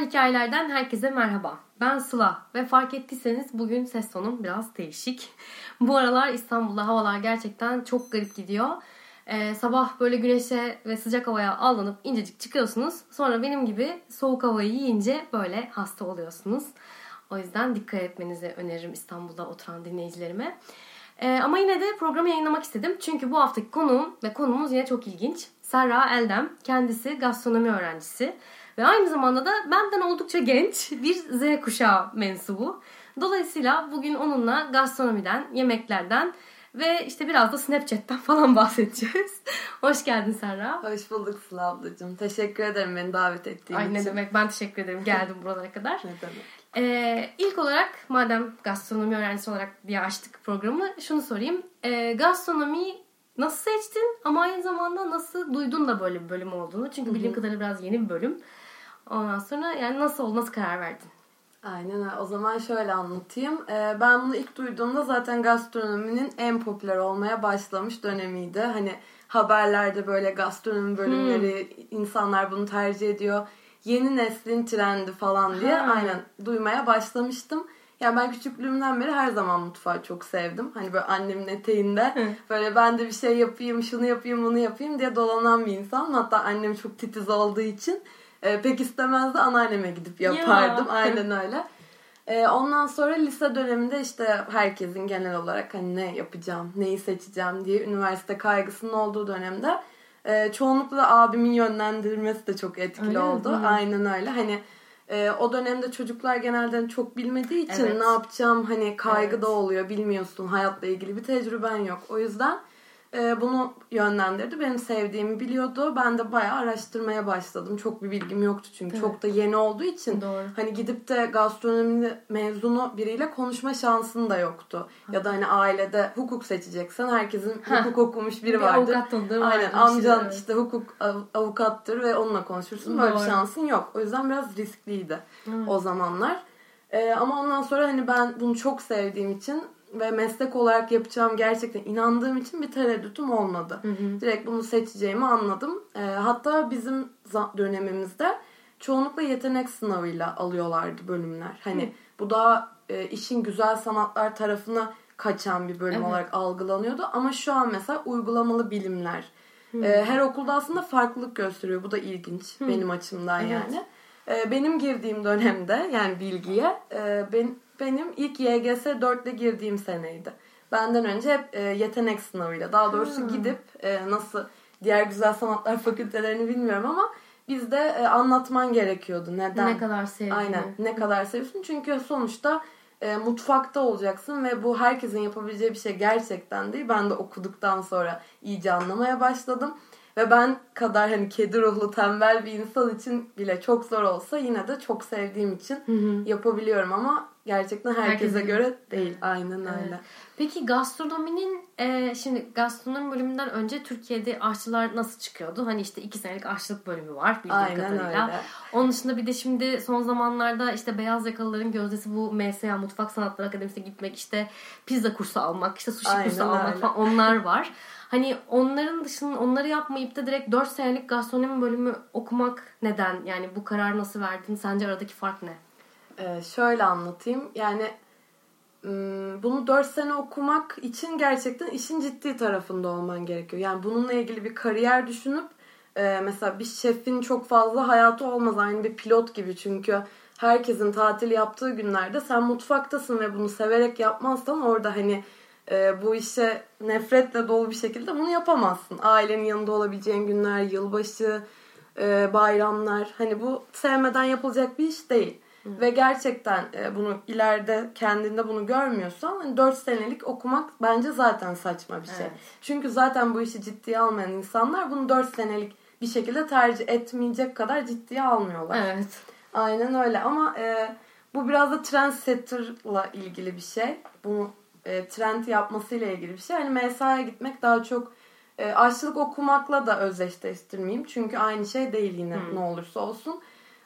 Hikayelerden herkese merhaba. Ben Sıla ve fark ettiyseniz bugün ses tonum biraz değişik. Bu aralar İstanbul'da havalar gerçekten çok garip gidiyor. Ee, sabah böyle güneşe ve sıcak havaya aldanıp incecik çıkıyorsunuz. Sonra benim gibi soğuk havayı yiyince böyle hasta oluyorsunuz. O yüzden dikkat etmenizi öneririm İstanbul'da oturan dinleyicilerime. Ee, ama yine de programı yayınlamak istedim. Çünkü bu haftaki konuğum ve konumuz yine çok ilginç. Serra Eldem. Kendisi gastronomi öğrencisi. Ve aynı zamanda da benden oldukça genç bir Z kuşağı mensubu. Dolayısıyla bugün onunla gastronomiden, yemeklerden ve işte biraz da Snapchat'ten falan bahsedeceğiz. Hoş geldin Serra. Hoş bulduk Sıla ablacığım. Teşekkür ederim beni davet ettiğin Ay için. ne demek ben teşekkür ederim geldim buralara kadar. Ne demek. Ee, ilk olarak madem gastronomi öğrencisi olarak diye açtık programı şunu sorayım. Ee, gastronomiyi nasıl seçtin ama aynı zamanda nasıl duydun da böyle bir bölüm olduğunu? Çünkü bildiğim kadarıyla biraz yeni bir bölüm. Ondan sonra yani nasıl oldu, nasıl karar verdin? Aynen. O zaman şöyle anlatayım. Ee, ben bunu ilk duyduğumda zaten gastronominin en popüler olmaya başlamış dönemiydi. Hani haberlerde böyle gastronomi bölümleri, insanlar bunu tercih ediyor. Yeni neslin trendi falan diye Ha. aynen duymaya başlamıştım. Yani ben küçüklüğümden beri her zaman mutfağı çok sevdim. Hani böyle annemin eteğinde böyle ben de bir şey yapayım, şunu yapayım, bunu yapayım diye dolanan bir insan. Hatta annem çok titiz olduğu için e, pek istemezdi anneanneme gidip yapardım. Ya. Aynen öyle. E, ondan sonra lise döneminde işte herkesin genel olarak hani ne yapacağım, neyi seçeceğim diye üniversite kaygısının olduğu dönemde e, çoğunlukla abimin yönlendirmesi de çok etkili Öyle mi? oldu. Hı. Aynen öyle. Hani e, o dönemde çocuklar genelde çok bilmediği için Evet. ne yapacağım hani kaygı Evet. da oluyor bilmiyorsun hayatla ilgili bir tecrüben yok. O yüzden e, bunu yönlendirdi. Benim sevdiğimi biliyordu. Ben de bayağı araştırmaya başladım. Çok bir bilgim yoktu çünkü. Evet. Çok da yeni olduğu için. Doğru. Hani gidip de gastronomi mezunu biriyle konuşma şansın da yoktu. Ya da hani ailede hukuk seçeceksen herkesin Ha. hukuk okumuş biri Bir vardır. avukat tanıdığım Aynen vardı, amcan evet. işte hukuk av- avukattır ve onunla konuşursun. Böyle bir Doğru. şansın yok. O yüzden biraz riskliydi Evet. o zamanlar. Ee, ama ondan sonra hani ben bunu çok sevdiğim için ve meslek olarak yapacağım gerçekten inandığım için bir tereddütüm olmadı. Direkt bunu seçeceğimi anladım. Ee, hatta bizim dönemimizde çoğunlukla yetenek sınavıyla alıyorlardı bölümler. Hani bu daha e, işin güzel sanatlar tarafına kaçan bir bölüm Evet. olarak algılanıyordu. Ama şu an mesela uygulamalı bilimler. Ee, her okulda aslında farklılık gösteriyor. Bu da ilginç benim açımdan Evet. yani. Ee, benim girdiğim dönemde yani bilgiye e, ben, benim ilk YGS 4'le girdiğim seneydi. Benden önce hep e, yetenek sınavıyla daha doğrusu gidip e, nasıl diğer güzel sanatlar fakültelerini bilmiyorum ama bizde e, anlatman gerekiyordu. Neden? Ne kadar sevdiğini. Aynen. Ne kadar seviyorsun? Çünkü sonuçta e, mutfakta olacaksın ve bu herkesin yapabileceği bir şey gerçekten değil. Ben de okuduktan sonra iyice anlamaya başladım. Ve ben kadar hani kedi ruhlu tembel bir insan için bile çok zor olsa yine de çok sevdiğim için yapabiliyorum ama gerçekten herkese Herkesin- göre değil. Aynen Evet. öyle. Peki gastronominin e, şimdi gastronomi bölümünden önce Türkiye'de aşçılar nasıl çıkıyordu? Hani işte iki senelik aşçılık bölümü var bildiğim Aynen kadarıyla. öyle. Onun dışında bir de şimdi son zamanlarda işte beyaz yakalıların gözdesi bu MSA Mutfak Sanatları Akademisi'ne gitmek işte pizza kursu almak işte sushi Aynen kursu almak öyle. falan onlar var. Hani onların dışında onları yapmayıp da direkt 4 senelik gastronomi bölümü okumak neden? Yani bu kararı nasıl verdin? Sence aradaki fark ne? Ee, şöyle anlatayım. Yani bunu 4 sene okumak için gerçekten işin ciddi tarafında olman gerekiyor. Yani bununla ilgili bir kariyer düşünüp e, mesela bir şefin çok fazla hayatı olmaz. Aynı bir pilot gibi çünkü herkesin tatil yaptığı günlerde sen mutfaktasın ve bunu severek yapmazsan orada hani e, bu işe nefretle dolu bir şekilde bunu yapamazsın. Ailenin yanında olabileceğin günler, yılbaşı, e, bayramlar. Hani bu sevmeden yapılacak bir iş değil. Ve gerçekten e, bunu ileride kendinde bunu görmüyorsan hani 4 senelik okumak bence zaten saçma bir şey. Evet. Çünkü zaten bu işi ciddiye almayan insanlar bunu 4 senelik bir şekilde tercih etmeyecek kadar ciddiye almıyorlar. Evet. Aynen öyle ama e, bu biraz da trendsetter'la ilgili bir şey. Bunu e, trend yapmasıyla ilgili bir şey. Hani MSA'ya gitmek daha çok e, aşçılık okumakla da özdeşleştirmeyeyim. Çünkü aynı şey değil yine ne olursa olsun.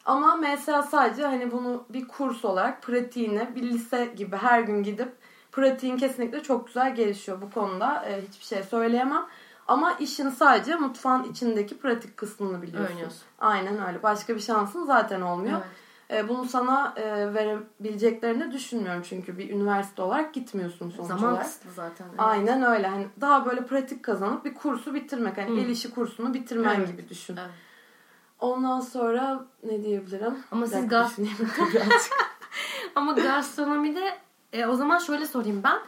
Ama MSA sadece hani bunu bir kurs olarak pratiğine bir lise gibi her gün gidip pratiğin kesinlikle çok güzel gelişiyor. Bu konuda e, hiçbir şey söyleyemem. Ama işin sadece mutfağın içindeki pratik kısmını biliyorsun. Oynuyorsun. Aynen öyle. Başka bir şansın zaten olmuyor. Evet. E, bunu sana e, verebileceklerini düşünmüyorum çünkü bir üniversite olarak gitmiyorsun sonuç Zaman olarak. kısıtlı zaten. Evet. Aynen öyle. Hani daha böyle pratik kazanıp bir kursu bitirmek. Hani Hı. el işi kursunu bitirmen Evet. gibi düşün. Evet. Ondan sonra ne diyebilirim? Ama siz gaz-. Ama gastronomide e, o zaman şöyle sorayım ben.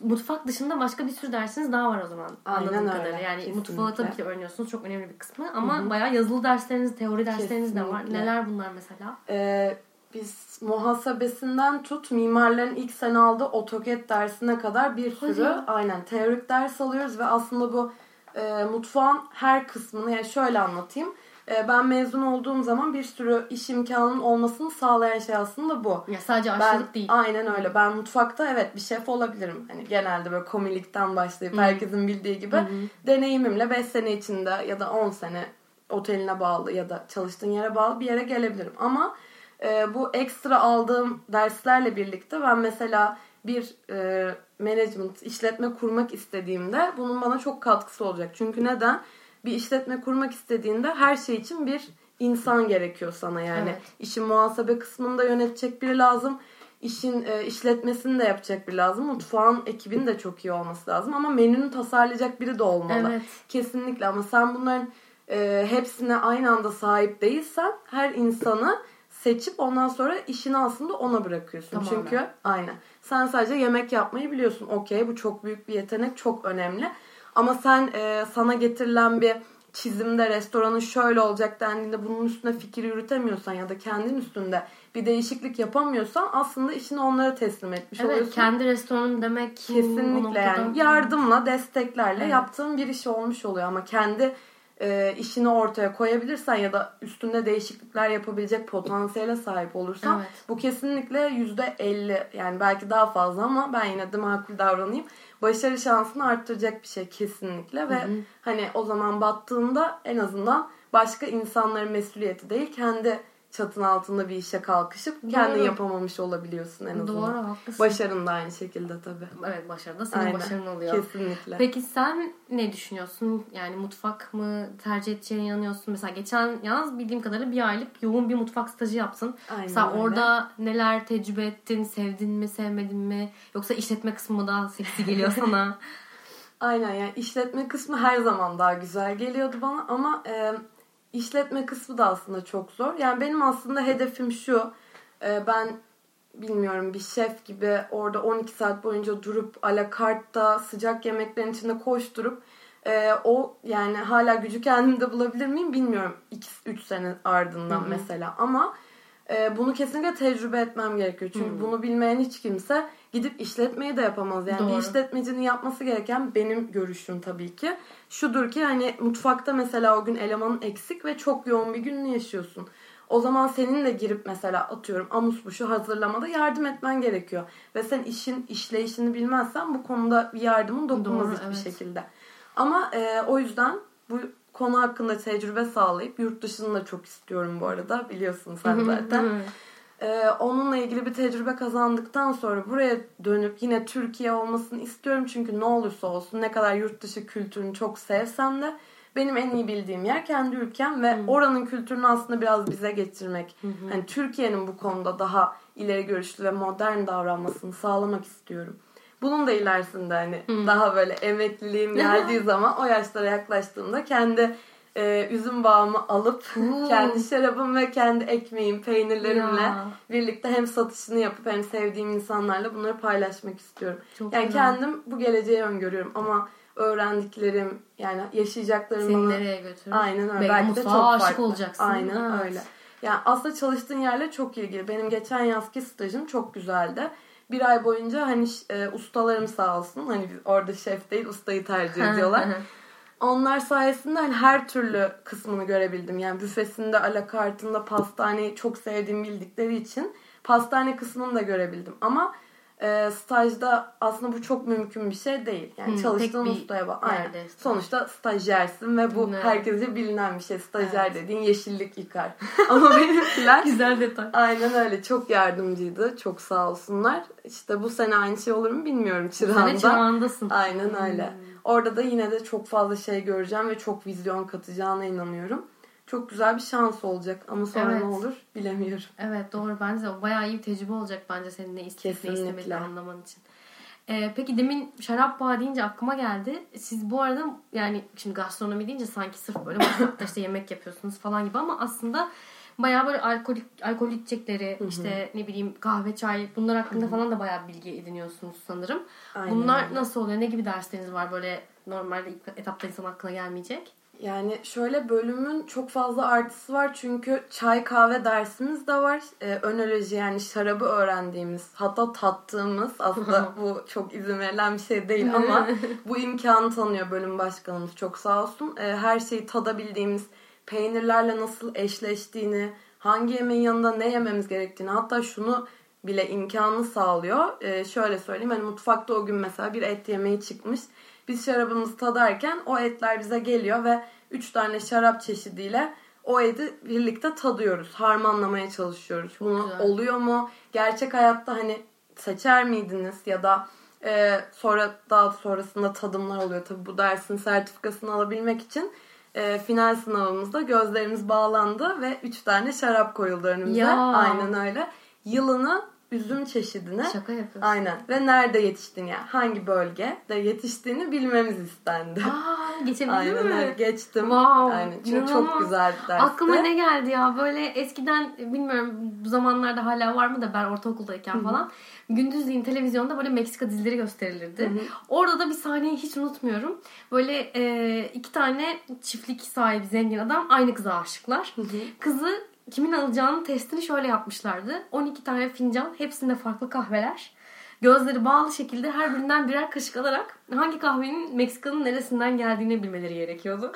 Mutfak dışında başka bir sürü dersiniz daha var o zaman. Aynen Anladığım öyle, kadarıyla. Yani kesinlikle. mutfağı tabii ki öğreniyorsunuz. Çok önemli bir kısmı. Ama Hı hı. bayağı yazılı dersleriniz, teori dersleriniz de var. Kesinlikle. Neler bunlar mesela? Ee, biz muhasebesinden tut mimarların ilk sene aldığı AutoCAD dersine kadar bir Hadi sürü ya. aynen teorik ders alıyoruz ve aslında bu e, mutfağın her kısmını yani şöyle anlatayım. E, ben mezun olduğum zaman bir sürü iş imkanının olmasını sağlayan şey aslında bu. Ya sadece Ben aşçılık değil. aynen öyle. Ben mutfakta evet bir şef olabilirim. Hani genelde böyle komilikten başlayıp Hı. herkesin bildiği gibi Hı hı. deneyimimle 5 sene içinde ya da 10 sene oteline bağlı ya da çalıştığın yere bağlı bir yere gelebilirim. Ama e, bu ekstra aldığım derslerle birlikte ben mesela bir e, management, işletme kurmak istediğimde bunun bana çok katkısı olacak. Çünkü neden? Bir işletme kurmak istediğinde her şey için bir insan gerekiyor sana yani. Evet. İşin muhasebe kısmında yönetecek biri lazım. İşin e, işletmesini de yapacak biri lazım. Mutfağın ekibinin de çok iyi olması lazım. Ama menünü tasarlayacak biri de olmalı. Evet. Kesinlikle ama sen bunların e, hepsine aynı anda sahip değilsen her insanı seçip ondan sonra işini aslında ona bırakıyorsun. Tamamen. Çünkü aynen. Sen sadece yemek yapmayı biliyorsun. Okey bu çok büyük bir yetenek, çok önemli. Ama sen e, sana getirilen bir çizimde restoranın şöyle olacak dendiğinde bunun üstüne fikir yürütemiyorsan ya da kendin üstünde bir değişiklik yapamıyorsan aslında işini onlara teslim etmiş Evet, oluyorsun. kendi restoranın demek Kesinlikle yani yardımla, desteklerle Evet. yaptığın bir iş olmuş oluyor ama kendi e, işini ortaya koyabilirsen ya da üstünde değişiklikler yapabilecek potansiyele sahip olursan Evet. bu kesinlikle yüzde elli yani belki daha fazla ama ben yine de makul davranayım. Başarı şansını arttıracak bir şey kesinlikle ve Hı hı. hani o zaman battığında en azından başka insanların mesuliyeti değil kendi çatın altında bir işe kalkışıp Doğru. kendin yapamamış olabiliyorsun en azından. Doğru haklısın. Başarın da aynı şekilde tabii. Evet başarı da senin Aynen. başarın oluyor. Kesinlikle. Peki sen ne düşünüyorsun? Yani mutfak mı tercih edeceğine inanıyorsun? Mesela geçen yalnız bildiğim kadarıyla bir aylık yoğun bir mutfak stajı yaptın. Aynen Mesela öyle. orada neler tecrübe ettin? Sevdin mi, sevmedin mi? Yoksa işletme kısmı mı daha seksi geliyor sana? Aynen yani işletme kısmı her zaman daha güzel geliyordu bana ama e, işletme kısmı da aslında çok zor. Yani benim aslında hedefim şu. e, ben bilmiyorum bir şef gibi orada 12 saat boyunca durup alakartta sıcak yemeklerin içinde koşturup e, o yani hala gücü kendimde bulabilir miyim bilmiyorum 2-3 sene ardından mesela ama e, bunu kesinlikle tecrübe etmem gerekiyor. Çünkü bunu bilmeyen hiç kimse gidip işletmeyi de yapamaz. Yani bir Doğru. işletmecinin yapması gereken benim görüşüm tabii ki. Şudur ki hani mutfakta mesela o gün elemanın eksik ve çok yoğun bir gününü yaşıyorsun. O zaman senin de girip mesela atıyorum amus buşu hazırlamada yardım etmen gerekiyor. Ve sen işin işleyişini bilmezsen bu konuda bir yardımın dokunmaz Doğru, hiçbir evet. şekilde. Ama e, o yüzden bu konu hakkında tecrübe sağlayıp yurt dışını da çok istiyorum bu arada biliyorsun sen zaten. Ee, onunla ilgili bir tecrübe kazandıktan sonra buraya dönüp yine Türkiye olmasını istiyorum. Çünkü ne olursa olsun ne kadar yurt dışı kültürünü çok sevsem de benim en iyi bildiğim yer kendi ülkem ve oranın kültürünü aslında biraz bize getirmek. Hani Türkiye'nin bu konuda daha ileri görüşlü ve modern davranmasını sağlamak istiyorum. Bunun da ilerisinde hani daha böyle emekliliğim geldiği zaman o yaşlara yaklaştığımda kendi e, üzüm bağımı alıp Oo. kendi şarabım ve kendi ekmeğim, peynirlerimle Ya. birlikte hem satışını yapıp hem sevdiğim insanlarla bunları paylaşmak istiyorum. Çok yani güzel. kendim bu geleceği öngörüyorum ama öğrendiklerim yani yaşayacaklarım Seni bana nereye götürür? aynen öyle. Belki Belki de çok aşık farklı. olacaksın. Aynen Evet. öyle. Yani aslında çalıştığın yerle çok ilgili. Benim geçen yazki stajım çok güzeldi. Bir ay boyunca hani e, ustalarım sağ olsun. Hani orada şef değil ustayı tercih ediyorlar. Onlar sayesinde hani her türlü kısmını görebildim. Yani büfesinde, alakartında, pastaneyi çok sevdiğimi bildikleri için pastane kısmını da görebildim. Ama e, stajda aslında bu çok mümkün bir şey değil. Yani Hı, çalıştığın ustaya bak. Aynen. Sonuçta stajyersin ve bu Evet. herkese bilinen bir şey. Stajyer Evet. dediğin yeşillik yıkar. Ama benimkiler Güzel detay. Aynen öyle. Çok yardımcıydı. Çok sağ olsunlar. İşte bu sene aynı şey olur mu bilmiyorum Sen de çırağında. çırağındasın. Aynen öyle. Orada da yine de çok fazla şey göreceğim ve çok vizyon katacağına inanıyorum. Çok güzel bir şans olacak ama sonra Evet. ne olur bilemiyorum. Evet doğru bence o bayağı iyi bir tecrübe olacak bence senin ne isteyip ne istemediğini anlaman için. Ee, peki demin şarap bağı deyince aklıma geldi. Siz bu arada yani şimdi gastronomi deyince sanki sırf böyle mutfakta işte yemek yapıyorsunuz falan gibi ama aslında bayağı böyle alkolik alkol içecekleri işte ne bileyim kahve çay bunlar hakkında falan da bayağı bilgi ediniyorsunuz sanırım. Aynen Bunlar nasıl oluyor? Ne gibi dersleriniz var böyle normalde ilk etapta insan aklına gelmeyecek? Yani şöyle bölümün çok fazla artısı var çünkü çay kahve dersimiz de var. Ee, önoloji yani şarabı öğrendiğimiz hatta tattığımız aslında bu çok izin verilen bir şey değil ama bu imkanı tanıyor bölüm başkanımız çok sağ olsun. Ee, her şeyi tadabildiğimiz peynirlerle nasıl eşleştiğini, hangi yemeğin yanında ne yememiz gerektiğini hatta şunu bile imkanı sağlıyor. Ee, şöyle söyleyeyim hani mutfakta o gün mesela bir et yemeği çıkmış. Biz şarabımızı tadarken o etler bize geliyor ve 3 tane şarap çeşidiyle o eti birlikte tadıyoruz. Harmanlamaya çalışıyoruz. Bunu güzel. oluyor mu? Gerçek hayatta hani seçer miydiniz ya da e, sonra daha sonrasında tadımlar oluyor. Tabii bu dersin sertifikasını alabilmek için e, final sınavımızda gözlerimiz bağlandı ve 3 tane şarap koyuldu önümüze. Ya. Aynen öyle. Yılını, üzüm çeşidine Şaka yapıyorsun. Aynen. Ve nerede yetiştiğini yani hangi bölgede yetiştiğini bilmemiz istendi. Aa, geçebildin Aynen mi? öyle. Geçtim. Wow, Aynen. Çok, inanılmaz. çok güzel bir dersti. Aklıma ne geldi ya böyle eskiden bilmiyorum bu zamanlarda hala var mı da ben ortaokuldayken falan gündüzleyin televizyonda böyle Meksika dizileri gösterilirdi. Orada da bir sahneyi hiç unutmuyorum. Böyle e, iki tane çiftlik sahibi zengin adam aynı kıza aşıklar. Kızı kimin alacağını testini şöyle yapmışlardı. 12 tane fincan hepsinde farklı kahveler. Gözleri bağlı şekilde her birinden birer kaşık alarak hangi kahvenin Meksika'nın neresinden geldiğini bilmeleri gerekiyordu.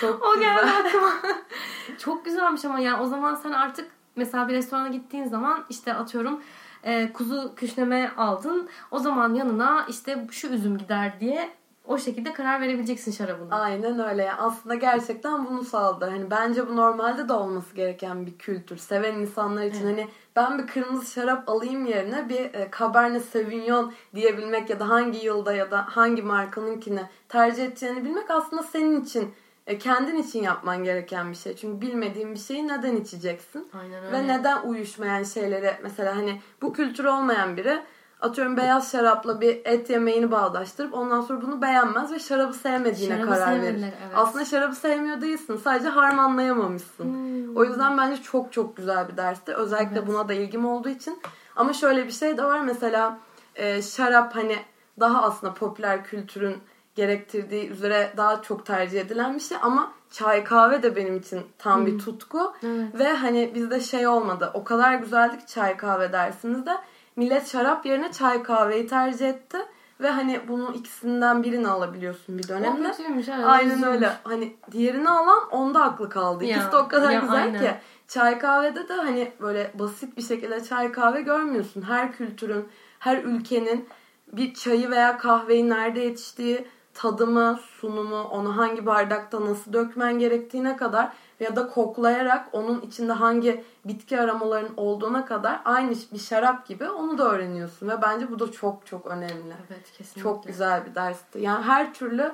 Çok O geldi aklıma. Çok güzelmiş ama yani o zaman sen artık mesela bir restorana gittiğin zaman işte atıyorum e, kuzu küşleme aldın. O zaman yanına işte şu üzüm gider diye o şekilde karar verebileceksin şarabına. Aynen öyle. Yani aslında gerçekten bunu sağladı. Hani bence bu normalde de olması gereken bir kültür. Seven insanlar için hani ben bir kırmızı şarap alayım yerine bir e, Cabernet Sauvignon diyebilmek ya da hangi yılda ya da hangi markanınkini tercih edeceğini bilmek aslında senin için e, kendin için yapman gereken bir şey. Çünkü bilmediğin bir şeyi neden içeceksin? Aynen öyle. Ve neden uyuşmayan şeyleri mesela hani bu kültür olmayan biri atıyorum beyaz şarapla bir et yemeğini bağdaştırıp ondan sonra bunu beğenmez ve şarabı sevmediğine Şarabı karar verir. evet. Aslında şarabı sevmiyor değilsin. Sadece harmanlayamamışsın. Hmm. O yüzden bence çok çok güzel bir dersti. Özellikle Evet. buna da ilgim olduğu için. Ama şöyle bir şey de var. Mesela e, şarap hani daha aslında popüler kültürün gerektirdiği üzere daha çok tercih edilen bir şey ama çay kahve de benim için tam bir tutku. Evet. Ve hani bizde şey olmadı. O kadar güzeldi ki çay kahve dersimizde. Millet şarap yerine çay kahveyi tercih etti. Ve hani bunun ikisinden birini alabiliyorsun bir O dönemde. kötüymüş. evet, Aynen üzülmüş. öyle. Hani diğerini alan onda aklı kaldı. Ya, İkisi de o kadar ya, güzel aynen. ki. Çay kahvede de hani böyle basit bir şekilde çay kahve görmüyorsun. Her kültürün, her ülkenin bir çayı veya kahveyi nerede yetiştiği, tadımı, sunumu, onu hangi bardakta nasıl dökmen gerektiğine kadar ya da koklayarak onun içinde hangi bitki aromaların olduğuna kadar aynı bir şarap gibi onu da öğreniyorsun ve bence bu da çok çok önemli. Evet kesinlikle. Çok güzel bir dersti. Yani her türlü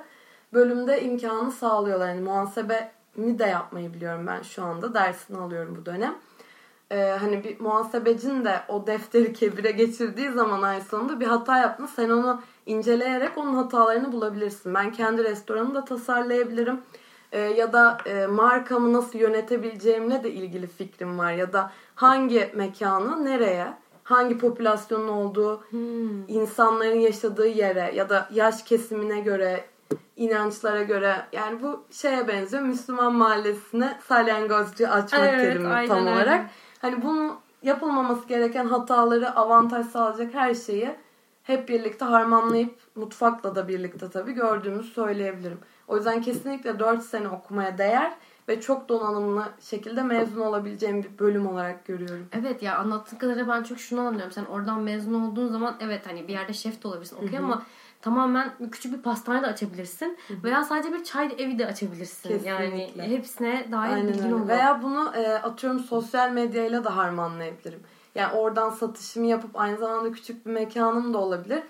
bölümde imkanı sağlıyorlar. Yani muhasebemi de yapmayı biliyorum ben şu anda. Dersini alıyorum bu dönem. Ee, hani bir muhasebecin de o defteri kebire geçirdiği zaman ay sonunda bir hata yapma. Sen onu inceleyerek onun hatalarını bulabilirsin. Ben kendi restoranımı da tasarlayabilirim. Ee, ya da e, markamı nasıl yönetebileceğimle de ilgili fikrim var. Ya da hangi mekanı nereye, hangi popülasyonun olduğu Hmm. insanların yaşadığı yere ya da yaş kesimine göre, inançlara göre yani bu şeye benziyor. Müslüman mahallesine salyangozcu açmak Evet, terimi aynen tam olarak. Hani bunun yapılmaması gereken hataları, avantaj sağlayacak her şeyi hep birlikte harmanlayıp mutfakla da birlikte tabii gördüğümüzü söyleyebilirim. O yüzden kesinlikle 4 sene okumaya değer ve çok donanımlı şekilde mezun olabileceğim bir bölüm olarak görüyorum. Evet ya anlattığın kadarıyla ben çok şunu anlıyorum. Sen oradan mezun olduğun zaman evet hani bir yerde şef de olabilirsin okey ama tamamen küçük bir pastane de açabilirsin. Veya sadece bir çay evi de açabilirsin. Yani Kesinlikle. hepsine dair Aynen bilgin öyle. olur. Veya bunu e, atıyorum sosyal medyayla da harmanlayabilirim. Yani oradan satışımı yapıp aynı zamanda küçük bir mekanım da olabilir.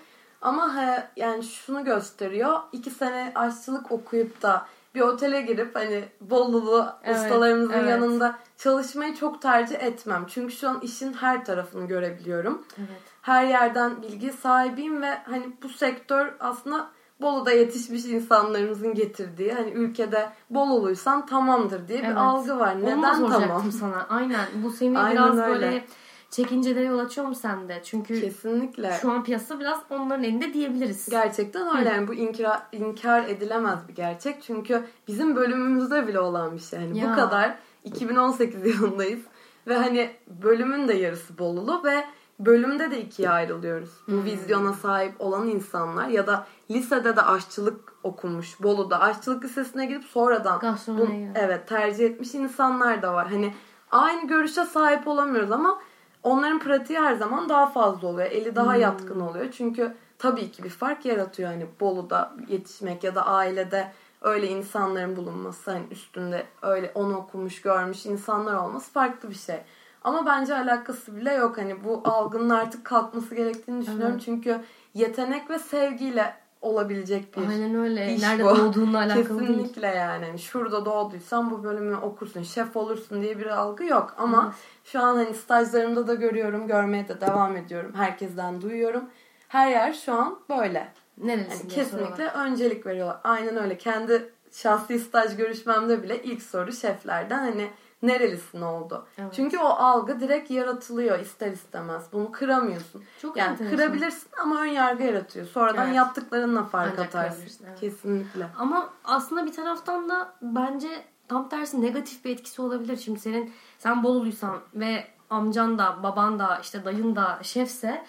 Ama he, yani şunu gösteriyor. iki sene aşçılık okuyup da bir otele girip hani Bolulu Evet, ustalarımızın evet. yanında çalışmayı çok tercih etmem. Çünkü şu an işin her tarafını görebiliyorum. Evet. Her yerden bilgi sahibiyim ve hani bu sektör aslında Bolu'da yetişmiş insanlarımızın getirdiği hani ülkede Boluluysan tamamdır diye bir Evet. algı var. Neden soracaktım tamam? sana. Aynen. Bu seni Aynen biraz öyle. böyle çekincelere yol açıyor mu sende? Çünkü Kesinlikle. şu an piyasa biraz onların elinde diyebiliriz. Gerçekten öyle. Yani bu inkar, inkar edilemez bir gerçek. Çünkü bizim bölümümüzde bile olan bir şey. Hani Ya. bu kadar 2018 yılındayız. Ve hani bölümün de yarısı Bolulu ve bölümde de ikiye ayrılıyoruz. Bu Hmm. vizyona sahip olan insanlar ya da lisede de aşçılık okumuş Bolu'da aşçılık lisesine gidip sonradan Gastronomiye bu- evet tercih etmiş insanlar da var. Hani aynı görüşe sahip olamıyoruz ama onların pratiği her zaman daha fazla oluyor. Eli daha Hmm. yatkın oluyor. Çünkü tabii ki bir fark yaratıyor hani Bolu'da yetişmek ya da ailede öyle insanların bulunması hani üstünde öyle onu okumuş görmüş insanlar olması farklı bir şey. Ama bence alakası bile yok. Hani bu algının artık kalkması gerektiğini düşünüyorum. Evet. Çünkü yetenek ve sevgiyle olabilecek bir Aynen öyle. iş Nerede bu. doğduğunla alakalı değil. Kesinlikle yani. Hani Şurada doğduysan bu bölümü okursun, şef olursun diye bir algı yok. Ama Evet. şu an hani stajlarımda da görüyorum, görmeye de devam ediyorum. Herkesten duyuyorum. Her yer şu an böyle. Nerelisin Yani kesinlikle soruyorlar. öncelik veriyorlar. Aynen öyle. Kendi şahsi staj görüşmemde bile ilk soru şeflerden hani nerelisin oldu. Evet. Çünkü o algı direkt yaratılıyor ister istemez. Bunu kıramıyorsun. Çok yani enteresan. kırabilirsin ama ön yargı yaratıyor. Sonradan Evet. yaptıklarınla fark Ancak atarsın. evet. Kesinlikle. Ama aslında bir taraftan da bence tam tersi negatif bir etkisi olabilir. Şimdi senin sen Boluluysan ve amcan da baban da işte dayın da şefse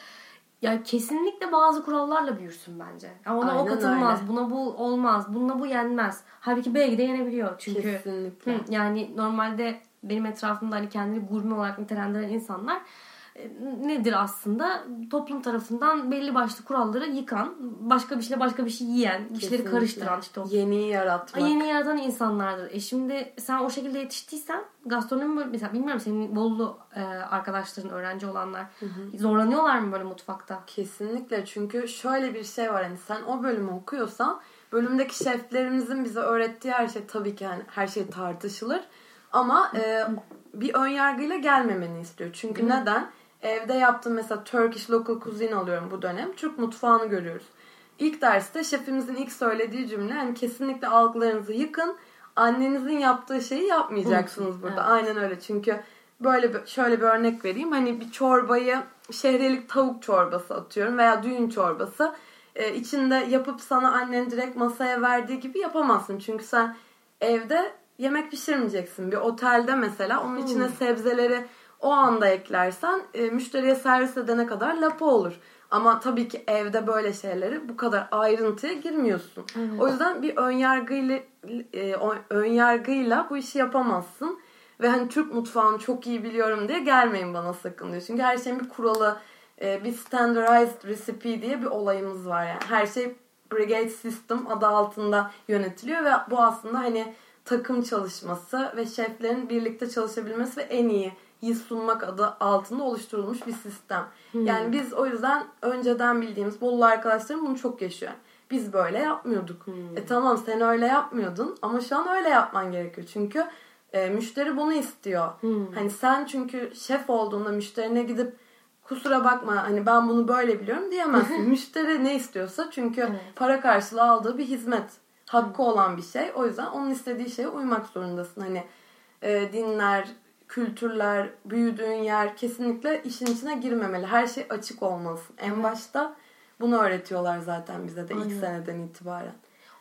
ya kesinlikle bazı kurallarla büyürsün bence. Ya ona o Aynen katılmaz, öyle. buna bu olmaz, bununla bu yenmez. Halbuki belki de yenebiliyor çünkü. Kesinlikle. Hı, yani normalde benim etrafımda hani kendini gurme olarak nitelendiren insanlar nedir aslında? Toplum tarafından belli başlı kuralları yıkan, başka bir şeyle başka bir şey yiyen, Kesinlikle. karıştıran işte o Yeniyi yaratmak. Yeni yaratan insanlardır. E şimdi sen o şekilde yetiştiysen gastronomi böyle mesela bilmiyorum senin Bolu e, arkadaşların öğrenci olanlar zorlanıyorlar mı böyle mutfakta? Kesinlikle çünkü şöyle bir şey var hani sen o bölümü okuyorsan bölümdeki şeflerimizin bize öğrettiği her şey tabii ki yani her şey tartışılır ama e, bir ön yargıyla gelmemeni istiyor. Çünkü neden? Evde yaptığım mesela Turkish local cuisine alıyorum bu dönem. Türk mutfağını görüyoruz. İlk derste şefimizin ilk söylediği cümle hani kesinlikle algılarınızı yıkın. Annenizin yaptığı şeyi yapmayacaksınız burada. evet. Aynen öyle. Çünkü böyle bir, şöyle bir örnek vereyim. Hani bir çorbayı şehriyelik tavuk çorbası atıyorum veya düğün çorbası. Ee, içinde yapıp sana annen direkt masaya verdiği gibi yapamazsın. Çünkü sen evde yemek pişirmeyeceksin. Bir otelde mesela onun içine sebzeleri o anda eklersen e, müşteriye servis edene kadar lapa olur. Ama tabii ki evde böyle şeyleri bu kadar ayrıntıya girmiyorsun. Evet. O yüzden bir ön yargıyla e, o- ön yargıyla bu işi yapamazsın. Ve hani Türk mutfağını çok iyi biliyorum diye gelmeyin bana sakın diyor. Çünkü her şeyin bir kuralı, e, bir standardized recipe diye bir olayımız var yani. Her şey brigade system adı altında yönetiliyor ve bu aslında hani takım çalışması ve şeflerin birlikte çalışabilmesi ve en iyi iyi sunmak adı altında oluşturulmuş bir sistem. Yani biz o yüzden önceden bildiğimiz Bolulu arkadaşlarım bunu çok yaşıyor. Biz böyle yapmıyorduk. E tamam sen öyle yapmıyordun ama şu an öyle yapman gerekiyor. Çünkü e, müşteri bunu istiyor. Hani sen çünkü şef olduğunda müşterine gidip kusura bakma hani ben bunu böyle biliyorum diyemezsin. Müşteri ne istiyorsa çünkü Evet. para karşılığı aldığı bir hizmet. Hakkı olan bir şey. O yüzden onun istediği şeye uymak zorundasın. Hani e, dinler, kültürler, büyüdüğün yer kesinlikle işin içine girmemeli. Her şey açık olmalısın. En başta bunu öğretiyorlar zaten bize de ilk Aynen. seneden itibaren.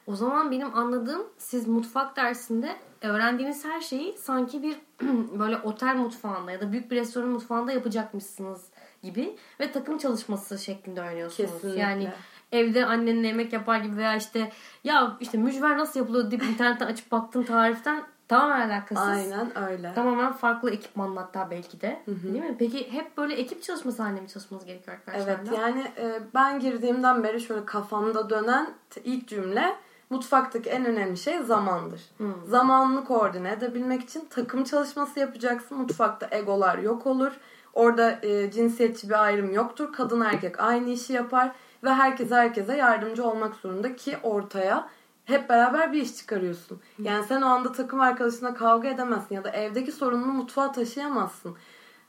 O zaman benim anladığım siz mutfak dersinde öğrendiğiniz her şeyi sanki bir böyle otel mutfağında ya da büyük bir restoran mutfağında yapacakmışsınız gibi ve takım çalışması şeklinde öğreniyorsunuz. Kesinlikle. Yani evde annenle yemek yapar gibi veya işte ya işte mücver nasıl yapılıyor deyip internetten açıp baktın tariften tamamen alakasız. Aynen öyle. Tamamen farklı ekipmanla hatta belki de. Değil mi? Peki hep böyle ekip çalışması halinde mi çalışmanız gerekiyor arkadaşlarla? Evet yani e, ben girdiğimden beri şöyle kafamda dönen ilk cümle mutfaktaki en önemli şey zamandır. Zamanını koordine edebilmek için takım çalışması yapacaksın. Mutfakta egolar yok olur. Orada e, cinsiyetçi bir ayrım yoktur. Kadın erkek aynı işi yapar ve herkes herkese yardımcı olmak zorunda ki ortaya hep beraber bir iş çıkarıyorsun. Yani sen o anda takım arkadaşına kavga edemezsin ya da evdeki sorununu mutfağa taşıyamazsın.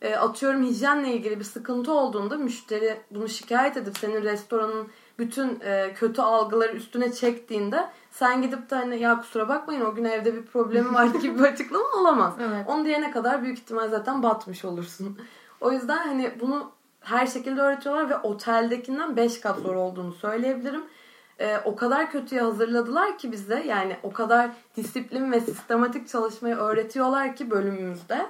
E, atıyorum hijyenle ilgili bir sıkıntı olduğunda müşteri bunu şikayet edip senin restoranın bütün e, kötü algıları üstüne çektiğinde sen gidip de hani ya kusura bakmayın o gün evde bir problemi vardı gibi bir açıklama olamaz. Evet. Onu diyene kadar büyük ihtimal zaten batmış olursun. O yüzden hani bunu her şekilde öğretiyorlar ve oteldekinden 5 kat zor olduğunu söyleyebilirim. Ee, o kadar kötüye hazırladılar ki bize yani o kadar disiplin ve sistematik çalışmayı öğretiyorlar ki bölümümüzde.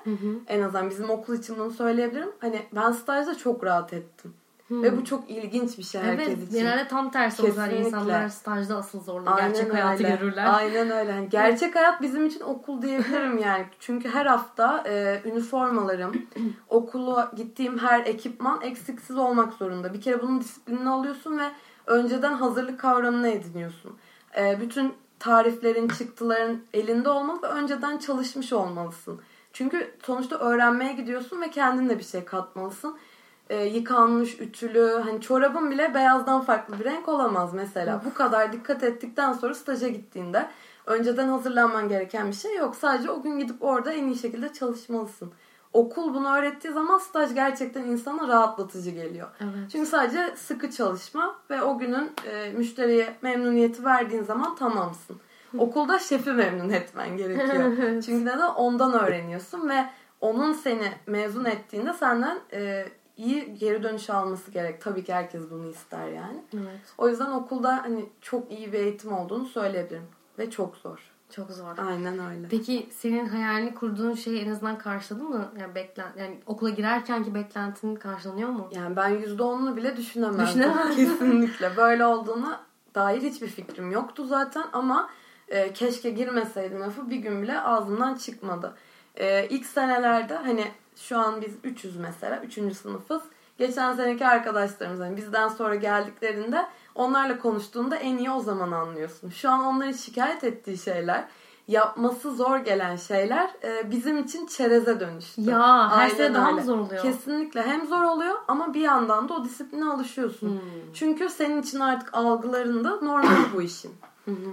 En azından bizim okul için bunu söyleyebilirim. Hani ben stajda çok rahat ettim. Ve bu çok ilginç bir şey herkes Evet, için. genelde tam tersi. Yani Kesinlikle. insanlar stajda asıl zorluğu gerçek hayatı öyle. görürler. Aynen öyle. Yani gerçek hayat bizim için okul diyebilirim yani. Çünkü her hafta e, üniformalarım, okula gittiğim her ekipman eksiksiz olmak zorunda. Bir kere bunun disiplinini alıyorsun ve önceden hazırlık kavramını ediniyorsun. E, bütün tariflerin, çıktıların elinde olmalı ve önceden çalışmış olmalısın. Çünkü sonuçta öğrenmeye gidiyorsun ve kendin de bir şey katmalısın. E, yıkanmış, ütülü, hani çorabın bile beyazdan farklı bir renk olamaz mesela. Bu kadar dikkat ettikten sonra staja gittiğinde önceden hazırlanman gereken bir şey yok. Sadece o gün gidip orada en iyi şekilde çalışmalısın. Okul bunu öğrettiği zaman staj gerçekten insana rahatlatıcı geliyor. Evet. Çünkü sadece sıkı çalışma ve o günün e, müşteriye memnuniyeti verdiğin zaman tamamsın. Okulda şefi memnun etmen gerekiyor. Çünkü neden? Ondan öğreniyorsun ve onun seni mezun ettiğinde senden e, iyi geri dönüş alması gerek. Tabii ki herkes bunu ister yani. Evet. O yüzden okulda hani çok iyi bir eğitim olduğunu söyleyebilirim. Ve çok zor. Çok zor. Aynen öyle. Peki senin hayalini kurduğun şey en azından karşıladı mı? Yani beklen yani okula girerkenki beklentinin karşılanıyor mu? Yani ben %10'unu bile düşünemezdim. Düşünemezdim. Kesinlikle. Böyle olduğuna dair hiçbir fikrim yoktu zaten ama e, keşke girmeseydim lafı bir gün bile ağzımdan çıkmadı. E, ilk senelerde hani şu an biz 300 mesela 3. sınıfız. Geçen seneki arkadaşlarımız hani bizden sonra geldiklerinde onlarla konuştuğunda en iyi o zaman anlıyorsun. Şu an onların şikayet ettiği şeyler yapması zor gelen şeyler e, bizim için çereze dönüştü. Ya her Aynen sene daha mı zor oluyor? Kesinlikle hem zor oluyor ama bir yandan da o disipline alışıyorsun. Hmm. Çünkü senin için artık algılarında normal bu işin.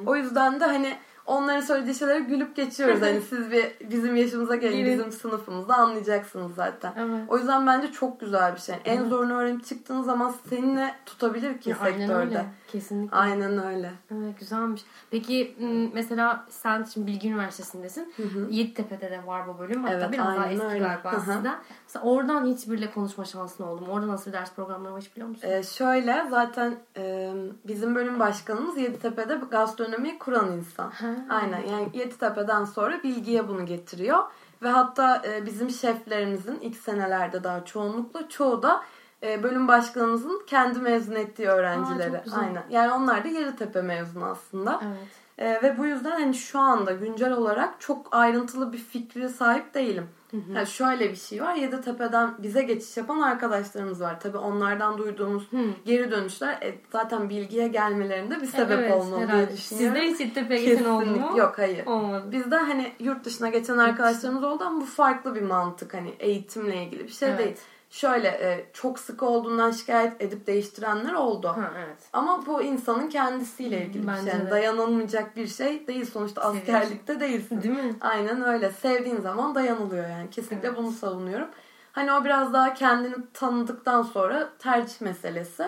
O yüzden de hani onların söylediği şeylere gülüp geçiyoruz. Hani siz bir bizim yaşımıza gelin, Gelin. bizim sınıfımızda anlayacaksınız zaten. Evet. O yüzden bence çok güzel bir şey. En zorunu öğrenip çıktığın zaman seninle tutabilir ki Ya, aynen sektörde. öyle. Kesinlikle. Aynen öyle. Evet güzelmiş. Peki m, mesela sen şimdi Bilgi Üniversitesi'ndesin. Yeditepe'de de var bu bölüm. Hatta Evet, biraz daha aynen eski öyle. galiba Hı hı. sizden. Mesela oradan hiç biriyle konuşma şansın oldu mu? Orada nasıl bir ders programları var hiç biliyor musun? Ee, şöyle zaten e, bizim bölüm başkanımız Yeditepe'de gastronomiyi kuran insan. Ha. Aynen yani Yeditepe'den sonra bilgiye bunu getiriyor. Ve hatta e, bizim şeflerimizin ilk senelerde daha çoğunlukla çoğu da e, bölüm başkanımızın kendi mezun ettiği öğrencileri. Aa. Aynen. Yani onlar da Yeditepe mezunu aslında. Evet. E, ve bu yüzden hani şu anda güncel olarak çok ayrıntılı bir fikri sahip değilim. Yani şöyle bir şey var. Yeditepe'den bize geçiş yapan arkadaşlarımız var. Tabii onlardan duyduğumuz geri dönüşler e, zaten bilgiye gelmelerinde bir sebep evet, olmalı diye herhalde. düşünüyorum. Sizde hiç Yeditepe'ye geçen oldu mu? Yok hayır. Olmadı. Bizde hani yurt dışına geçen arkadaşlarımız oldu ama bu farklı bir mantık. Hani eğitimle ilgili bir şey Evet. değil. Şöyle e, çok sıkı olduğundan şikayet edip değiştirenler oldu. Ha, evet. Ama bu insanın kendisiyle ilgili bir Bence şey. Yani de. dayanılmayacak bir şey değil. Sonuçta askerlikte değilsin. Değil mi? Aynen öyle. Sevdiğin zaman dayanılıyor yani. Kesinlikle bunu savunuyorum. Hani o biraz daha kendini tanıdıktan sonra tercih meselesi.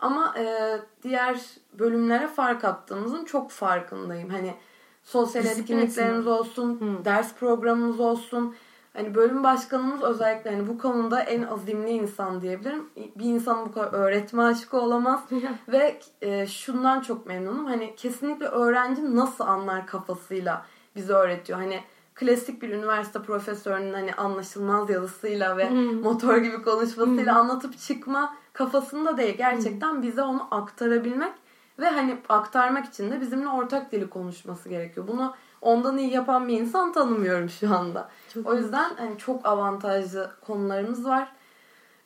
Ama e, diğer bölümlere fark attığımızın çok farkındayım. Hani sosyal Disiplin etkinliklerimiz olsun, ders programımız olsun. Hani bölüm başkanımız özellikle hani bu konuda en azimli insan diyebilirim. Bir insanın bu kadar öğretme aşkı olamaz. Ve e, şundan çok memnunum. Hani kesinlikle öğrenci nasıl anlar kafasıyla bizi öğretiyor. Hani klasik bir üniversite profesörünün hani anlaşılmaz yazısıyla ve motor gibi konuşmasıyla anlatıp çıkma kafasında değil. Gerçekten bize onu aktarabilmek ve hani aktarmak için de bizimle ortak dili konuşması gerekiyor. Bunu ondan iyi yapan bir insan tanımıyorum şu anda. Çok o yüzden hani çok avantajlı konularımız var.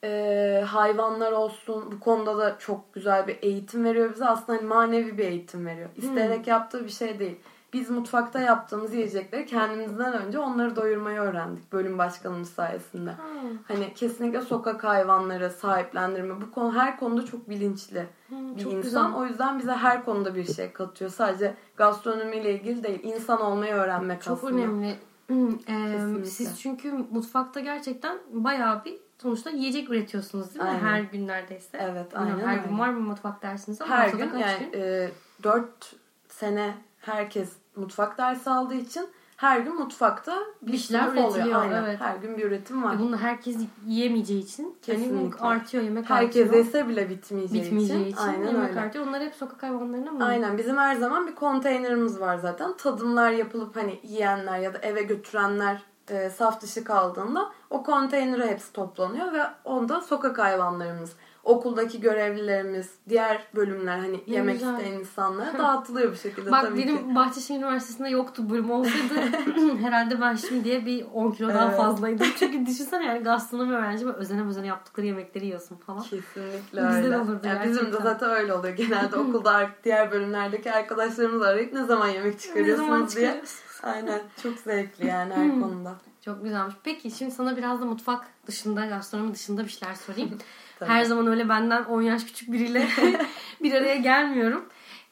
Ee, hayvanlar olsun bu konuda da çok güzel bir eğitim veriyor bize. Aslında hani manevi bir eğitim veriyor. İsteyerek yaptığı bir şey değil. Biz mutfakta yaptığımız yiyecekleri kendimizden önce onları doyurmayı öğrendik bölüm başkanımız sayesinde. Hmm. Hani kesinlikle sokak hayvanları sahiplendirme bu konu her konuda çok bilinçli Hmm, bir çok insan. güzel. O yüzden bize her konuda bir şey katıyor. Sadece gastronomiyle ilgili değil. insan olmayı öğrenmek Çok aslında. önemli. Hmm, eee, Kesinlikle. siz çünkü mutfakta gerçekten bayağı bir sonuçta yiyecek üretiyorsunuz değil mi? Aynen. Her gün neredeyse. Evet, aynen Her gün öyle. var mı mutfak dersiniz ama Her gün kaç yani gün? e, 4 sene herkes mutfak dersi aldığı için her gün mutfakta bir, Bir şeyler oluyor. Aynen. evet. Her gün bir üretim var. Ve Bunu herkes yiyemeyeceği için Kesinlikle. bu artıyor yemek Herkes artıyor. yese bile bitmeyeceği, bitmeyeceği için, Aynen yemek öyle. artıyor. Onlar hep sokak hayvanlarına mı? Aynen bizim her zaman bir konteynerimiz var zaten. Tadımlar yapılıp hani yiyenler ya da eve götürenler e, saf dışı kaldığında o konteynere hepsi toplanıyor ve onda sokak hayvanlarımız, okuldaki görevlilerimiz, diğer bölümler hani Ne yemek güzel. isteyen insanlara dağıtılıyor bu şekilde Bak tabii benim ki. Bahçeşehir Üniversitesi'nde yoktu bölüm olsaydı herhalde ben şimdiye bir 10 kilo daha Evet. fazlaydım. Çünkü düşünsene yani gastronomi öğrenci ve özene özene yaptıkları yemekleri yiyorsun falan. Kesinlikle Güzel öyle. olurdu Yani bizim de zaten öyle oluyor. Genelde okulda diğer bölümlerdeki arkadaşlarımız arayıp ne zaman yemek çıkarıyorsunuz zaman diye. Aynen. Çok zevkli yani her Hmm. konuda. Çok güzelmiş. Peki şimdi sana biraz da mutfak dışında, gastronomi dışında bir şeyler sorayım. Tabii. Her zaman öyle benden 10 yaş küçük biriyle bir araya gelmiyorum.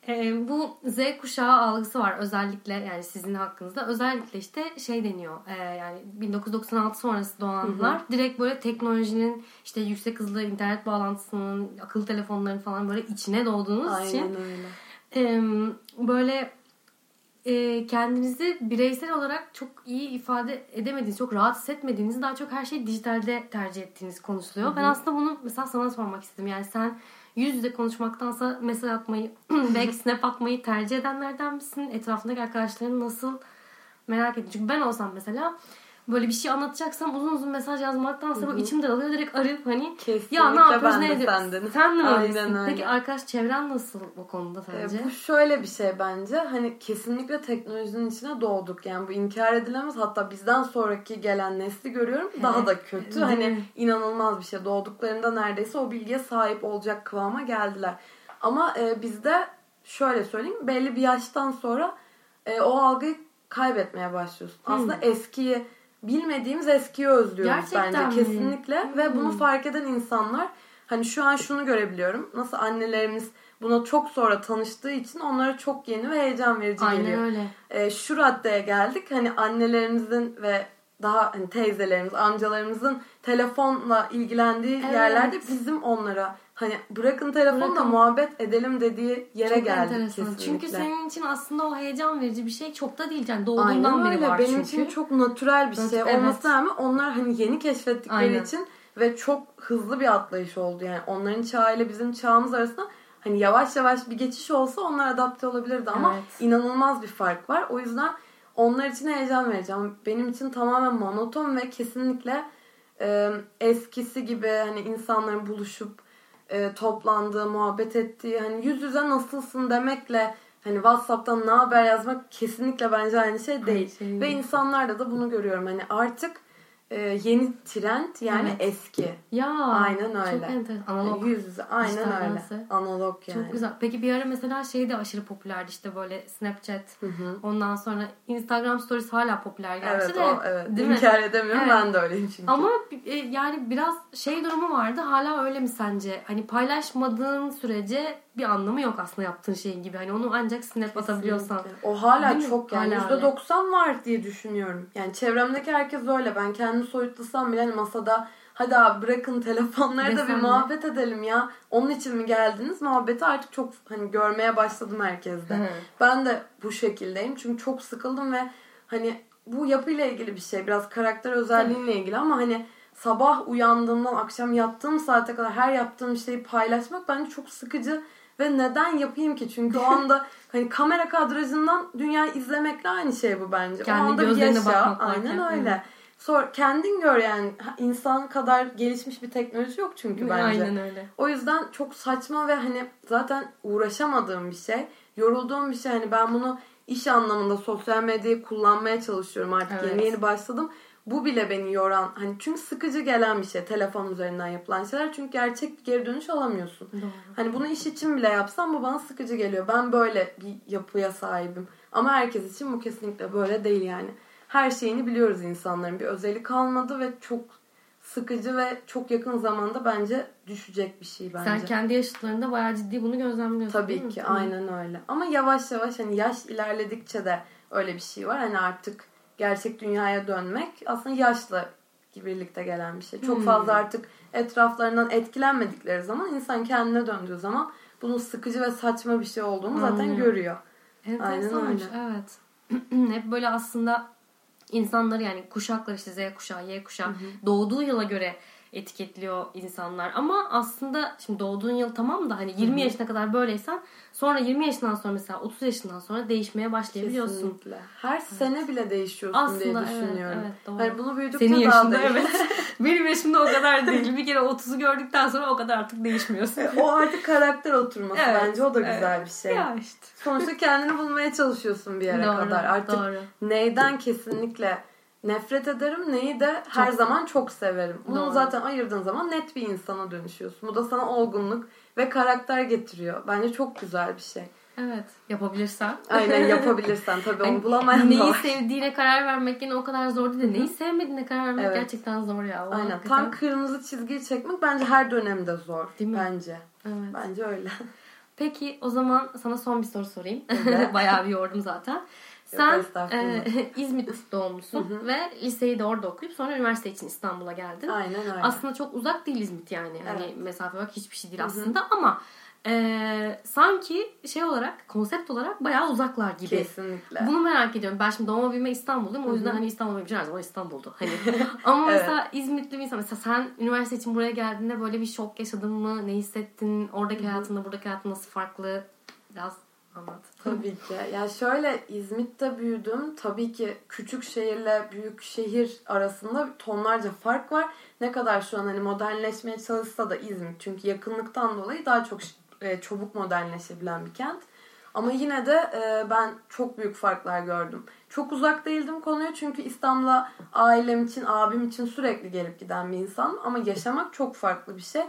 Ee, bu Z kuşağı algısı var özellikle yani sizin hakkınızda. Özellikle işte şey deniyor e, yani 1996 sonrası doğanlar direkt böyle teknolojinin işte yüksek hızlı internet bağlantısının akıllı telefonların falan böyle içine doğduğunuz için Aynen öyle. e, böyle e, kendinizi bireysel olarak çok iyi ifade edemediğiniz, çok rahat hissetmediğiniz, daha çok her şeyi dijitalde tercih ettiğiniz konuşuluyor. Ben aslında bunu mesela sana sormak istedim. Yani sen yüz yüze konuşmaktansa mesaj atmayı, belki snap atmayı tercih edenlerden misin? Etrafındaki arkadaşların nasıl merak ettim. Çünkü ben olsam mesela böyle bir şey anlatacaksam uzun uzun mesaj yazmaktansa böyle içim daralıyor direkt arayıp hani Kesinlikle ya ne yapıyoruz ben ne sendenim. Sen mi öylesin? öyle. Peki arkadaş çevren nasıl bu konuda Ee, sence? Bu şöyle bir şey bence. Hani kesinlikle teknolojinin içine doğduk. Yani bu inkar edilemez. Hatta bizden sonraki gelen nesli görüyorum. Daha da kötü. Hani inanılmaz bir şey. Doğduklarında neredeyse o bilgiye sahip olacak kıvama geldiler. Ama e, bizde şöyle söyleyeyim. Belli bir yaştan sonra e, o algıyı kaybetmeye başlıyorsun. Aslında eskiyi bilmediğimiz eskiyi özlüyoruz Gerçekten bence mi? kesinlikle ve bunu fark eden insanlar hani şu an şunu görebiliyorum. Nasıl annelerimiz buna çok sonra tanıştığı için onlara çok yeni ve heyecan verici Aynen geliyor. öyle. Ee, şu raddeye geldik. Hani annelerimizin ve daha hani teyzelerimiz, amcalarımızın telefonla ilgilendiği Evet. yerlerde bizim onlara hani bırakın telefonu da Bırakın. muhabbet edelim dediği yere Çok geldik enteresan. kesinlikle. Çünkü senin için aslında o heyecan verici bir şey çok da değil. Yani doğduğundan Aynen beri öyle. var Benim çünkü. için çok natürel bir şey Evet. olmasına rağmen onlar hani yeni keşfettikleri Aynen. için ve çok hızlı bir atlayış oldu. Yani onların çağıyla bizim çağımız arasında hani yavaş yavaş bir geçiş olsa onlar adapte olabilirdi ama Evet. inanılmaz bir fark var. O yüzden onlar için heyecan vereceğim. Benim için tamamen monoton ve kesinlikle e, eskisi gibi hani insanların buluşup e, toplandığı, muhabbet ettiği hani yüz yüze nasılsın demekle hani WhatsApp'tan ne haber yazmak kesinlikle bence aynı şey değil. şey değil. Ve insanlarda da bunu görüyorum. Hani artık e, yeni trend yani Evet. eski. Ya. Aynen öyle. Çok enteresan. Analog. Yani yüz yüze aynen öyle. dansı. Analog yani. Çok güzel. Peki bir ara mesela şey de aşırı popülerdi işte böyle Snapchat. Ondan sonra Instagram Stories hala popüler gerçi Evet de. o evet. Değil mi? İnkar edemiyorum Evet. ben de öyleyim çünkü. Ama e, yani biraz şey durumu vardı. Hala öyle mi sence? Hani paylaşmadığın sürece bir anlamı yok aslında yaptığın şeyin gibi. Hani onu ancak snap atabiliyorsan. Kesinlikle. O hala çok yani Hala öyle. %90 var diye düşünüyorum. Yani çevremdeki herkes öyle. Ben kendimi soyutlasam bile hani masada hadi abi bırakın telefonları da bir muhabbet edelim ya. Onun için mi geldiniz? Muhabbeti artık çok hani görmeye başladım herkeste. Hı. Ben de bu şekildeyim. Çünkü çok sıkıldım ve hani bu yapıyla ilgili bir şey. Biraz karakter özelliğiyle ilgili ama hani sabah uyandığımdan akşam yattığım saate kadar her yaptığım şeyi paylaşmak bence çok sıkıcı ve neden yapayım ki? Çünkü o anda hani kamera kadrajından dünyayı izlemekle aynı şey bu bence. Kendi o anda bir gözlerine yaşa. Aynen varken. öyle. Sonra kendin gör yani insan kadar gelişmiş bir teknoloji yok çünkü bence. Aynen öyle. O yüzden çok saçma ve hani zaten uğraşamadığım bir şey. Yorulduğum bir şey. Hani ben bunu iş anlamında sosyal medyayı kullanmaya çalışıyorum artık. Evet. Yeni yeni başladım. Bu bile beni yoran. Hani çünkü sıkıcı gelen bir şey telefon üzerinden yapılan şeyler. Çünkü gerçek bir geri dönüş alamıyorsun. Doğru. Hani bunu iş için bile yapsam bu bana sıkıcı geliyor. Ben böyle bir yapıya sahibim. Ama herkes için bu kesinlikle böyle değil yani. Her şeyini biliyoruz insanların. Bir özeli kalmadı ve çok sıkıcı ve çok yakın zamanda bence düşecek bir şey bence. Sen kendi yaşıtlarında bayağı ciddi bunu gözlemliyorsun Tabii değil mi? ki Hı. aynen öyle. Ama yavaş yavaş hani yaş ilerledikçe de öyle bir şey var. Hani artık gerçek dünyaya dönmek aslında yaşla birlikte gelen bir şey. Çok Hmm. fazla artık etraflarından etkilenmedikleri zaman insan kendine döndüğü zaman bunun sıkıcı ve saçma bir şey olduğunu zaten Anlıyorum. görüyor. Enteresanmış, Aynen evet. Hep böyle aslında insanları yani kuşaklar işte Z kuşağı, Y kuşağı doğduğu yıla göre etiketliyor insanlar. Ama aslında şimdi doğduğun yıl tamam da hani 20 yaşına kadar böyleysen sonra 20 yaşından sonra mesela 30 yaşından sonra değişmeye başlayabiliyorsun. Kesinlikle. Her sene bile değişiyorsun diye Aslında evet, düşünüyorum. evet, doğru. Hani bunu büyüdükçe Senin daha yaşında da evet. Benim yaşımda o kadar değil. Bir kere 30'u gördükten sonra o kadar artık değişmiyorsun. o artık karakter oturması Evet, bence o da evet. güzel bir şey. Ya işte. Sonuçta kendini bulmaya çalışıyorsun bir yere Doğru, kadar. Artık doğru. neyden kesinlikle nefret ederim, neyi de her Çok- zaman çok severim. Bunu Doğru. zaten ayırdığın zaman net bir insana dönüşüyorsun. Bu da sana olgunluk ve karakter getiriyor. Bence çok güzel bir şey. Evet. Yapabilirsen. Aynen yapabilirsen tabii onu Hani bulamayan neyi var. sevdiğine karar vermek yine o kadar zor değil de neyi sevmediğine karar vermek Evet. gerçekten zor ya. O Aynen. hakikaten- Tam kırmızı çizgiyi çekmek bence her dönemde zor. Değil mi? Bence. Evet. Bence öyle. Peki o zaman sana son bir soru sorayım. Bayağı bir yordum zaten. Sen e, İzmit doğumlusun ve liseyi de orada okuyup sonra üniversite için İstanbul'a geldin. Aynen öyle. Aslında çok uzak değil İzmit yani. Hani Evet. mesafe bak hiçbir şey değil aslında ama e, sanki şey olarak konsept olarak bayağı uzaklar gibi. Kesinlikle. Bunu merak ediyorum. Ben şimdi doğma büyüme İstanbulluyum. O yüzden hani İstanbul benim için her zaman İstanbul'du. Hani. Ama Evet. mesela İzmitli bir insan. Mesela sen üniversite için buraya geldiğinde böyle bir şok yaşadın mı? Ne hissettin? Oradaki hayatında buradaki hayatın nasıl farklı? Biraz anlat. Tabii ki. Ya şöyle İzmit'te büyüdüm. Tabii ki küçük şehirle büyük şehir arasında tonlarca fark var. Ne kadar şu an hani modernleşmeye çalışsa da İzmit çünkü yakınlıktan dolayı daha çok e, çabuk modernleşebilen bir kent. Ama yine de e, ben çok büyük farklar gördüm. Çok uzak değildim konuya çünkü İstanbul'a ailem için, abim için sürekli gelip giden bir insan. Ama yaşamak çok farklı bir şey.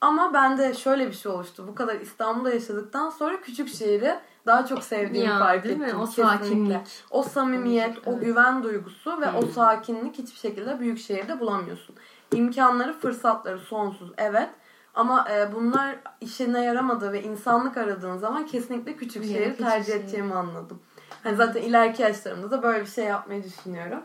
Ama bende şöyle bir şey oluştu. Bu kadar İstanbul'da yaşadıktan sonra küçük şehri daha çok sevdiğimi Ya, fark değil mi? ettim. O Kesinlikle. sakinlik. O samimiyet, o Evet. güven duygusu ve o Hmm. sakinlik hiçbir şekilde büyük şehirde bulamıyorsun. İmkanları, fırsatları sonsuz evet. Ama e, bunlar işine yaramadığı ve insanlık aradığın zaman kesinlikle küçük şehri tercih edeceğimi anladım. Hani zaten ileriki yaşlarımda da böyle bir şey yapmayı düşünüyorum.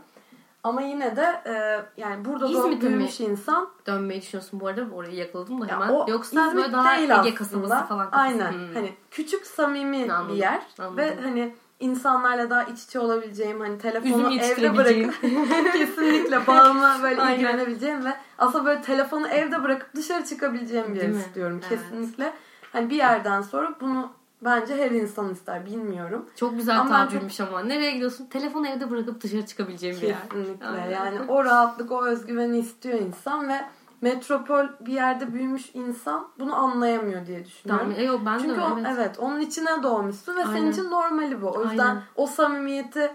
Ama yine de e, yani burada doğup İzmit'in mi? büyümüş insan Dönmeyi düşünüyorsun bu arada. Orayı yakaladım da ya hemen. o Yoksa İzmit böyle daha değil Ege kasabası falan. kafası. Aynen. Hmm. Hani küçük samimi Anladım, bir yer anladım. ve hani insanlarla daha iç içe olabileceğim hani Üzüm telefonu evde bırakıp kesinlikle bağıma böyle Aynen. ilgilenebileceğim ve aslında böyle telefonu evde bırakıp dışarı çıkabileceğim bir yer istiyorum Evet. kesinlikle. Hani bir yerden sonra bunu bence her insan ister bilmiyorum. Çok güzel Ama tabirmiş ama. Nereye gidiyorsun? Telefonu evde bırakıp dışarı çıkabileceğim bir yer. Kesinlikle. Yani o rahatlık, o özgüveni istiyor insan ve metropol bir yerde büyümüş insan bunu anlayamıyor diye düşünüyorum. Tamam. Yok ben Çünkü de o- öyle. evet. onun içine doğmuşsun ve senin Aynen. için normali bu. O yüzden Aynen. o samimiyeti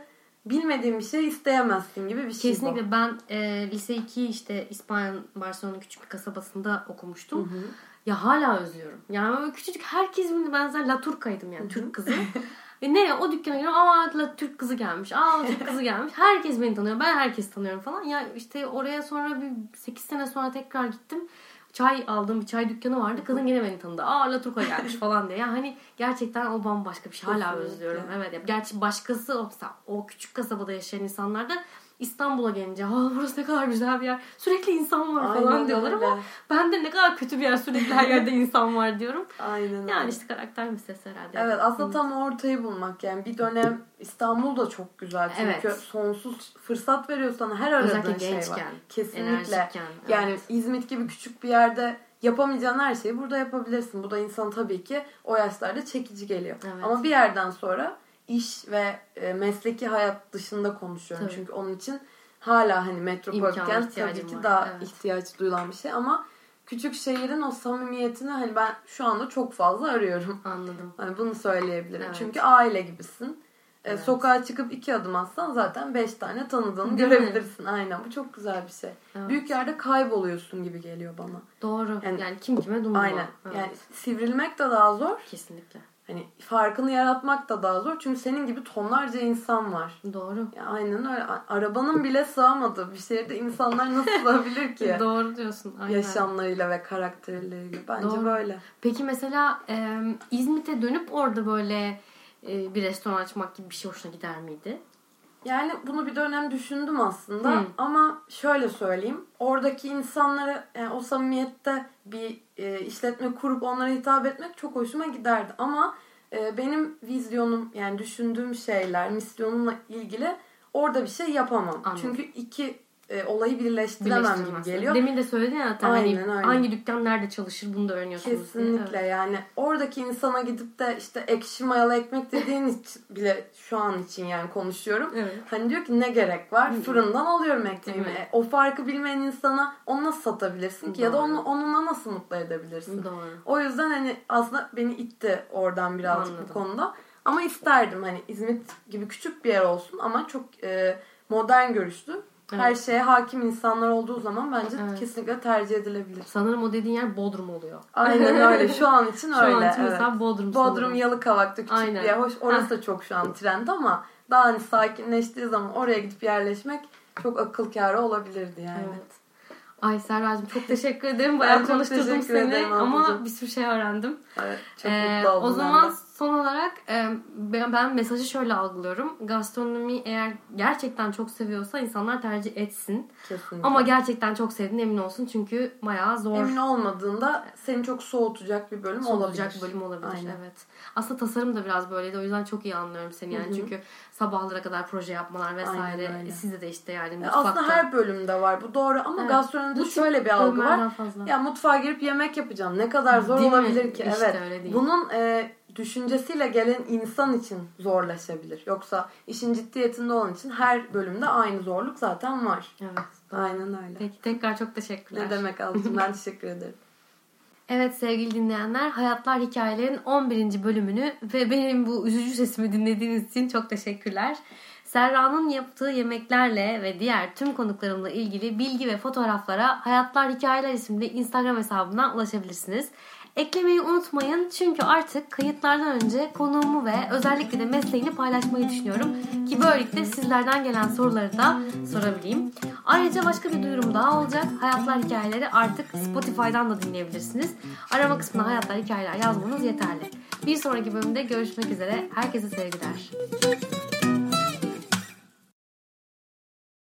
bilmediğin bir şey isteyemezsin gibi bir şey Kesinlikle ben e, lise 2 işte İspanya'nın Barcelona'nın küçük bir kasabasında okumuştum. Ya hala özlüyorum. Yani böyle küçücük herkes bilir. Ben zaten La Turca'ydım yani Türk kızı. Ve ne o dükkana giriyorum aa Türk kızı gelmiş. Aa Türk kızı gelmiş. Herkes beni tanıyor. Ben herkes tanıyorum falan. Ya işte oraya sonra bir 8 sene sonra tekrar gittim. Çay aldığım bir çay dükkanı vardı. Kadın yine beni tanıdı. Aa La Turca gelmiş falan diye. Yani hani gerçekten o bambaşka bir şey. Hala özlüyorum. Evet. ya Gerçi başkası o, mesela o küçük kasabada yaşayan insanlar da İstanbul'a gelince aa burası ne kadar güzel bir yer. Sürekli insan var falan Aynen diyorlar öyle. ama ben de ne kadar kötü bir yer sürekli her yerde insan var diyorum. Aynen öyle. Yani işte karakter meselesi herhalde. Evet aslında tam ortayı bulmak yani bir dönem İstanbul da çok güzel çünkü Evet. sonsuz fırsat veriyor sana her aradığın Özellikle şey var. gençken, Kesinlikle. enerjikken, Yani evet. İzmit gibi küçük bir yerde yapamayacağın her şeyi burada yapabilirsin. Bu da insan tabii ki o yaşlarda çekici geliyor. Evet. Ama bir yerden sonra iş ve e, mesleki hayat dışında konuşuyorum. Tabii. Çünkü onun için hala hani metropol İmkana kent ihtiyacım tabii ki var, daha evet. ihtiyaç duyulan bir şey ama küçük şehrin o samimiyetini hani ben şu anda çok fazla arıyorum. Anladım. Hani bunu söyleyebilirim. Evet. Çünkü aile gibisin. E, Evet. Sokağa çıkıp iki adım atsan zaten beş tane tanıdığını Değil mi? görebilirsin. Aynen bu çok güzel bir şey. Evet. Büyük yerde kayboluyorsun gibi geliyor bana. Doğru. Yani- Yani, kim kime dumlu. Aynen. Evet. Yani sivrilmek de daha zor. Kesinlikle. Hani farkını yaratmak da daha zor. Çünkü senin gibi tonlarca insan var. Doğru. Ya aynen öyle. Arabanın bile sığamadığı bir şehirde insanlar nasıl sığabilir ki? Doğru diyorsun. Aynen. Yaşamlarıyla ve karakterleriyle. Bence Doğru. böyle. Peki mesela e, İzmit'e dönüp orada böyle e, bir restoran açmak gibi bir şey hoşuna gider miydi? Yani bunu bir dönem düşündüm aslında Hı. ama şöyle söyleyeyim. Oradaki insanlara yani o samimiyette bir e, işletme kurup onlara hitap etmek çok hoşuma giderdi. Ama e, benim vizyonum yani düşündüğüm şeyler, misyonumla ilgili orada bir şey yapamam. Anladım. Çünkü iki e, olayı birleştiremem gibi geliyor. Demin de söyledin ya zaten Aynen, hani aynen. hangi dükkan nerede çalışır bunu da öğreniyorsunuz diye. Kesinlikle Evet. yani oradaki insana gidip de işte ekşi mayalı ekmek dediğin için bile şu an için yani konuşuyorum. Evet. Hani diyor ki ne gerek var? Fırından alıyorum ekmeğimi. Mi? E, o farkı bilmeyen insana onu nasıl satabilirsin ki? Ya da Doğru. onu, onunla nasıl mutlu edebilirsin? Doğru. O yüzden hani aslında beni itti oradan birazcık Anladım. bu konuda. Ama isterdim hani İzmit gibi küçük bir yer olsun ama çok e, modern görüşlü. Her Evet. şeye hakim insanlar olduğu zaman bence Evet. kesinlikle tercih edilebilir. Sanırım o dediğin yer Bodrum oluyor. Aynen öyle. Şu an için Şu öyle. an için evet. mesela Bodrum Bodrum sanırım. Yalıkavak'ta küçük Aynen. bir yer. Hoş, orası da çok şu an trend ama daha hani sakinleştiği zaman oraya gidip yerleşmek çok akıl kârı olabilirdi yani. Evet. Ay Serracığım çok teşekkür ederim. Bayağı konuşturdum seni ederim ama bir sürü şey öğrendim. Evet, çok Ee, mutlu oldum o zaman de. Son olarak e, ben, mesajı şöyle algılıyorum. Gastronomi eğer gerçekten çok seviyorsa insanlar tercih etsin. Kesinlikle. Ama gerçekten çok sevdiğine emin olsun çünkü bayağı zor. Emin olmadığında seni çok soğutacak bir bölüm olabilir. olacak bölüm olabilir. Aynen. Evet. Aslında tasarım da biraz böyleydi. O yüzden çok iyi anlıyorum seni yani. Hı hı. Çünkü sabahlara kadar proje yapmalar vesaire. Aynen öyle. Sizde de işte yani E, mutfakta. Aslında her bölümde var bu doğru ama Evet. gastronomide Bu şöyle bir algı var. fazla. Ya mutfağa girip yemek yapacağım. Ne kadar zor Değil mi? olabilir ki? İşte evet. öyle değil. Bunun e, düşüncesiyle gelen insan için zorlaşabilir. Yoksa işin ciddiyetinde olan için her bölümde aynı zorluk zaten var. Evet. Aynen öyle. Peki tekrar çok teşekkürler. Ne demek Alcım ben teşekkür ederim. Evet sevgili dinleyenler Hayatlar Hikayelerin 11. bölümünü ve benim bu üzücü sesimi dinlediğiniz için çok teşekkürler. Serra'nın yaptığı yemeklerle ve diğer tüm konuklarımla ilgili bilgi ve fotoğraflara Hayatlar Hikayeler isimli Instagram hesabından ulaşabilirsiniz. Eklemeyi unutmayın çünkü artık kayıtlardan önce konuğumu ve özellikle de mesleğini paylaşmayı düşünüyorum. Ki böylelikle sizlerden gelen soruları da sorabileyim. Ayrıca başka bir duyurum daha olacak. Hayatlar Hikayeleri artık Spotify'dan da dinleyebilirsiniz. Arama kısmına Hayatlar Hikayeler yazmanız yeterli. Bir sonraki bölümde görüşmek üzere. Herkese sevgiler.